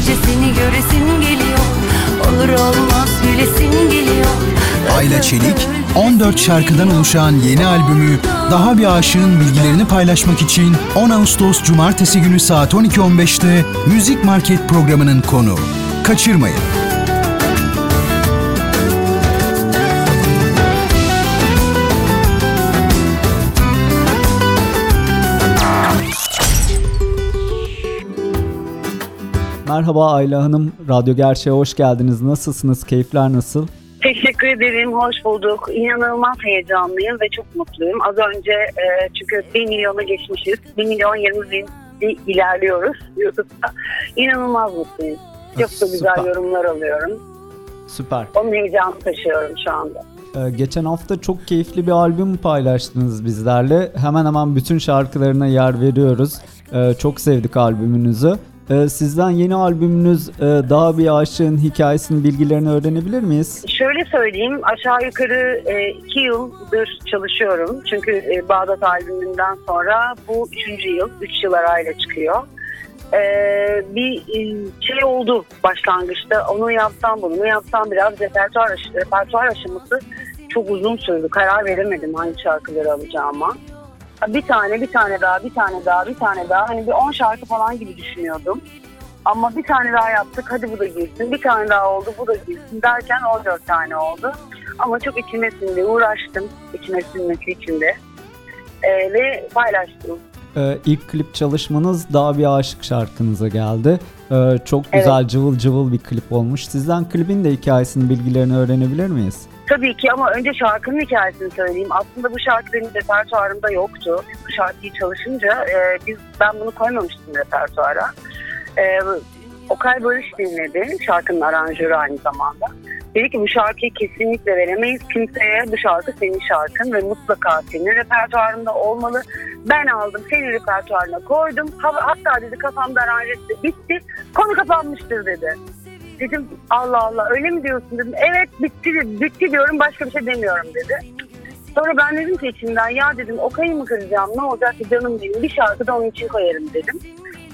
gece seni göresim geliyor Olur olmaz gülesim geliyor Ayla Çelik 14 şarkıdan oluşan yeni albümü Daha Bir Aşığın bilgilerini paylaşmak için 10 Ağustos Cumartesi günü saat 12.15'te Müzik Market programının konu. Kaçırmayın. Merhaba Ayla Hanım, Radyo Gerçeğe hoş geldiniz. Nasılsınız? Keyifler nasıl? Teşekkür ederim, hoş bulduk. İnanılmaz heyecanlıyım ve çok mutluyum. Az önce e, çünkü 1 milyona geçmişiz. 1 milyon 20 bin ilerliyoruz YouTube'da. İnanılmaz mutluyum. Çok da güzel Süper. yorumlar alıyorum. Süper. Onun heyecanı taşıyorum şu anda. Ee, geçen hafta çok keyifli bir albüm paylaştınız bizlerle. Hemen hemen bütün şarkılarına yer veriyoruz. Ee, çok sevdik albümünüzü. Ee, sizden yeni albümünüz e, Daha Bir Aşığın hikayesinin bilgilerini öğrenebilir miyiz? Şöyle söyleyeyim, aşağı yukarı e, iki yıldır çalışıyorum. Çünkü e, Bağdat albümünden sonra bu üçüncü yıl, üç yıl arayla çıkıyor. E, bir e, şey oldu başlangıçta, onu yapsam bunu yapsam biraz repertuar, repertuar aşaması çok uzun sürdü. Karar veremedim hangi şarkıları alacağıma. Bir tane, bir tane daha, bir tane daha, bir tane daha. Hani bir 10 şarkı falan gibi düşünüyordum. Ama bir tane daha yaptık hadi bu da girsin. Bir tane daha oldu bu da girsin derken 14 tane oldu. Ama çok içime sindi uğraştım içime sinmesi için. Ee, ve paylaştım. Ee, ilk klip çalışmanız Daha Bir Aşık şarkınıza geldi. Ee, çok güzel cıvıl cıvıl bir klip olmuş. Sizden klibin de hikayesinin bilgilerini öğrenebilir miyiz? Tabii ki ama önce şarkının hikayesini söyleyeyim. Aslında bu şarkı benim repertuarımda yoktu. Biz bu şarkıyı çalışınca e, biz ben bunu koymamıştım repertuara. E, Okay Barış dinledi. Şarkının aranjörü aynı zamanda. Dedi ki bu şarkıyı kesinlikle veremeyiz kimseye. Bu şarkı senin şarkın ve mutlaka senin repertuarında olmalı. Ben aldım senin repertuarına koydum. Ha- Hatta dedi kafamda aranjesi bitti. Konu kapanmıştır dedi. Dedim Allah Allah öyle mi diyorsun dedim. Evet bitti, bitti diyorum başka bir şey demiyorum dedi. Sonra ben dedim ki içimden ya dedim Okay'ı mı kıracağım ne olacak ki canım benim bir şarkı da onun için koyarım dedim.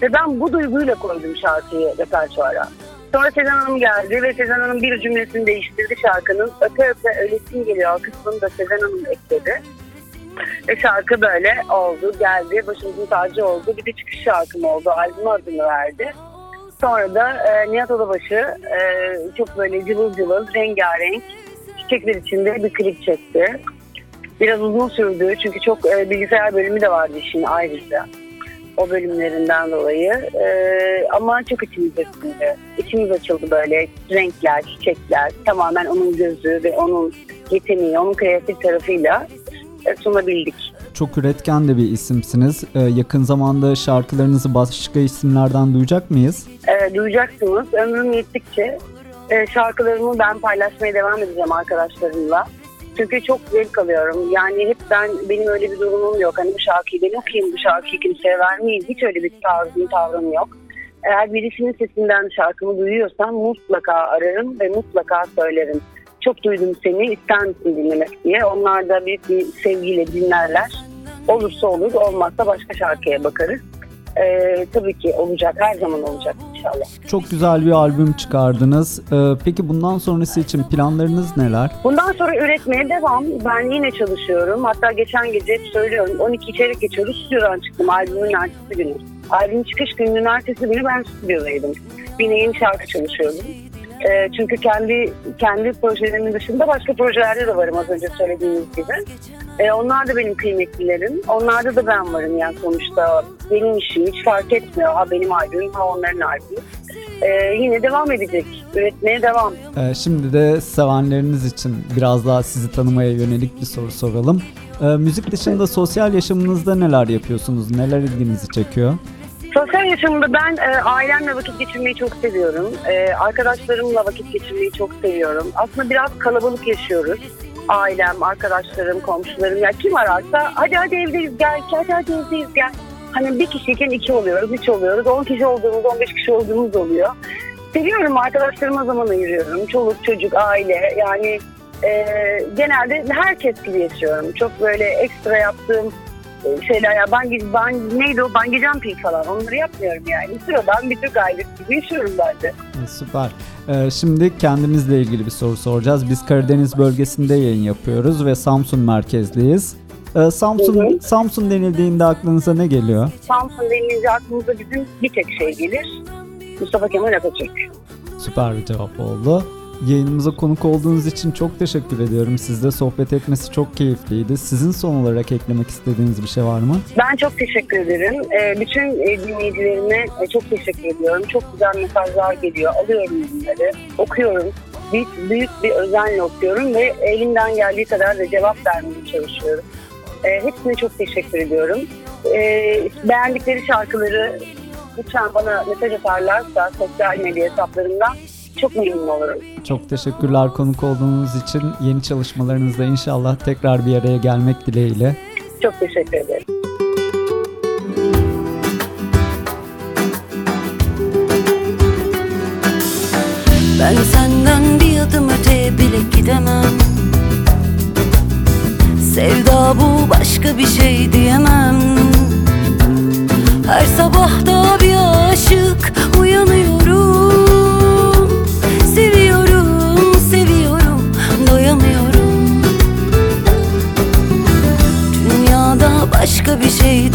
Ve ben bu duyguyla koydum şarkıyı repertuara. Sonra Sezen Hanım geldi ve Sezen Hanım bir cümlesini değiştirdi şarkının. Öpe öpe öylesin geliyor kısmını da Sezen Hanım ekledi. Ve şarkı böyle oldu geldi başımızın tacı oldu. Bir de çıkış şarkım oldu albüm adını verdi. Sonra da e, Nihat Odabaşı e, çok böyle cıvıl cıvıl rengarenk çiçekler içinde bir klip çekti. Biraz uzun sürdü çünkü çok e, bilgisayar bölümü de vardı işin ayrıca. O bölümlerinden dolayı. E, ama çok içimize sindi. İçimiz açıldı böyle renkler, çiçekler. Tamamen onun gözü ve onun yeteneği, onun kreatif tarafıyla e, sunabildik. Çok üretken de bir isimsiniz. Ee, yakın zamanda şarkılarınızı başka isimlerden duyacak mıyız? e, duyacaksınız. Ömrüm yettikçe e, şarkılarımı ben paylaşmaya devam edeceğim arkadaşlarımla. Çünkü çok zevk alıyorum. Yani hep ben benim öyle bir durumum yok. Hani bu şarkıyı ben okuyayım, bu şarkıyı kimseye vermeyeyim. Hiç öyle bir tarzım, tavrım yok. Eğer birisinin sesinden şarkımı duyuyorsam mutlaka ararım ve mutlaka söylerim. Çok duydum seni, ister misin dinlemek diye. Onlar da büyük bir sevgiyle dinlerler. Olursa olur, olmazsa başka şarkıya bakarız. Ee, tabii ki olacak, her zaman olacak inşallah. Çok güzel bir albüm çıkardınız. Ee, peki bundan sonrası için planlarınız neler? Bundan sonra üretmeye devam. Ben yine çalışıyorum. Hatta geçen gece hep söylüyorum. 12 içerik geçiyoruz. Stüdyodan çıktım albümün ertesi günü. Albüm çıkış gününün ertesi günü ben stüdyodaydım. Yine yeni şarkı çalışıyordum. Ee, çünkü kendi kendi projelerimin dışında başka projelerde de varım az önce söylediğiniz gibi. Ee, onlar da benim kıymetlilerim. Onlarda da ben varım yani sonuçta. Benim işim hiç fark etmiyor. Ha benim albümüm ha onların albümü. Ee, yine devam edecek. Üretmeye devam. Ee, şimdi de sevenleriniz için biraz daha sizi tanımaya yönelik bir soru soralım. Ee, müzik dışında sosyal yaşamınızda neler yapıyorsunuz? Neler ilginizi çekiyor? Sosyal yaşamımda ben e, ailemle vakit geçirmeyi çok seviyorum. E, arkadaşlarımla vakit geçirmeyi çok seviyorum. Aslında biraz kalabalık yaşıyoruz. Ailem, arkadaşlarım, komşularım ya kim ararsa hadi hadi evdeyiz gel, hadi hadi evdeyiz gel. Hani bir kişiyken iki oluyoruz, üç oluyoruz, on kişi olduğumuz, on beş kişi olduğumuz oluyor. Seviyorum arkadaşlarıma zaman ayırıyorum. Çoluk, çocuk, aile yani e, genelde herkes gibi yaşıyorum. Çok böyle ekstra yaptığım şeyler ya ben, ben neydi o bungee jumping falan onları yapmıyorum yani. Sıradan bir Türk ailesi gibi yaşıyorum ben de. Süper. Ee, şimdi kendimizle ilgili bir soru soracağız. Biz Karadeniz bölgesinde yayın yapıyoruz ve Samsun merkezliyiz. Ee, Samsun Hı hı. Samsun denildiğinde aklınıza ne geliyor? Samsun denince aklımıza bizim bir tek şey gelir. Mustafa Kemal Atatürk. Süper bir cevap oldu. Yayınımıza konuk olduğunuz için çok teşekkür ediyorum. Sizle sohbet etmesi çok keyifliydi. Sizin son olarak eklemek istediğiniz bir şey var mı? Ben çok teşekkür ederim. Ee, bütün e, dinleyicilerime e, çok teşekkür ediyorum. Çok güzel mesajlar geliyor. Alıyorum bunları. Okuyorum. Büyük, büyük bir özenle okuyorum ve elimden geldiği kadar da cevap vermeye çalışıyorum. Ee, hepsine çok teşekkür ediyorum. Ee, beğendikleri şarkıları lütfen bana mesaj atarlarsa sosyal medya hesaplarımdan çok memnun olurum. Çok teşekkürler konuk olduğunuz için. Yeni çalışmalarınızda inşallah tekrar bir araya gelmek dileğiyle. Çok teşekkür ederim. Ben senden bir adım öteye bile gidemem Sevda bu başka bir şey diyemem Her sabah da bir aşık uyanıyorum bir şey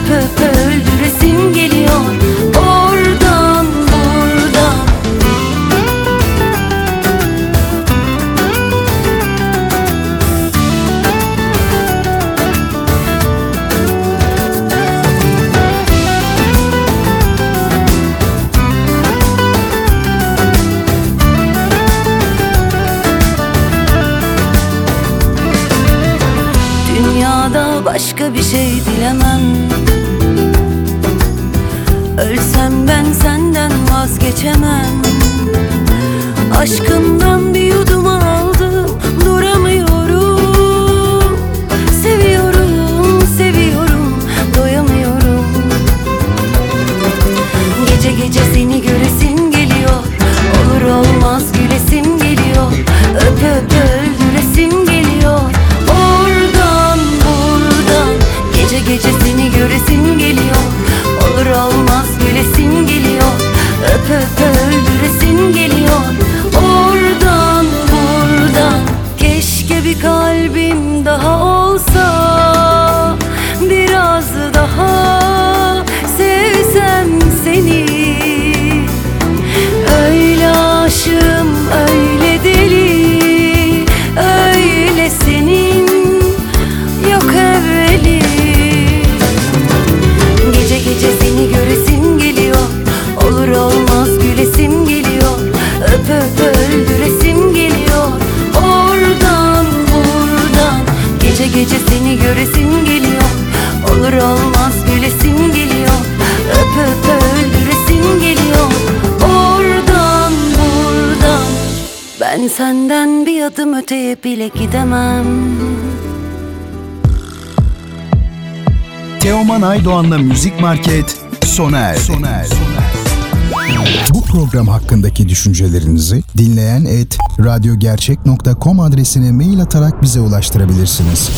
Öp öp öldüresim geliyor. Oradan buradan. Dünyada başka bir şey dilemem Ölsem ben senden vazgeçemem. Aşkımdan bir yudum senden bir adım öteye bile gidemem Teoman Aydoğan'la Müzik Market sona erdi. Bu program hakkındaki düşüncelerinizi dinleyen et radyogercek.com adresine mail atarak bize ulaştırabilirsiniz.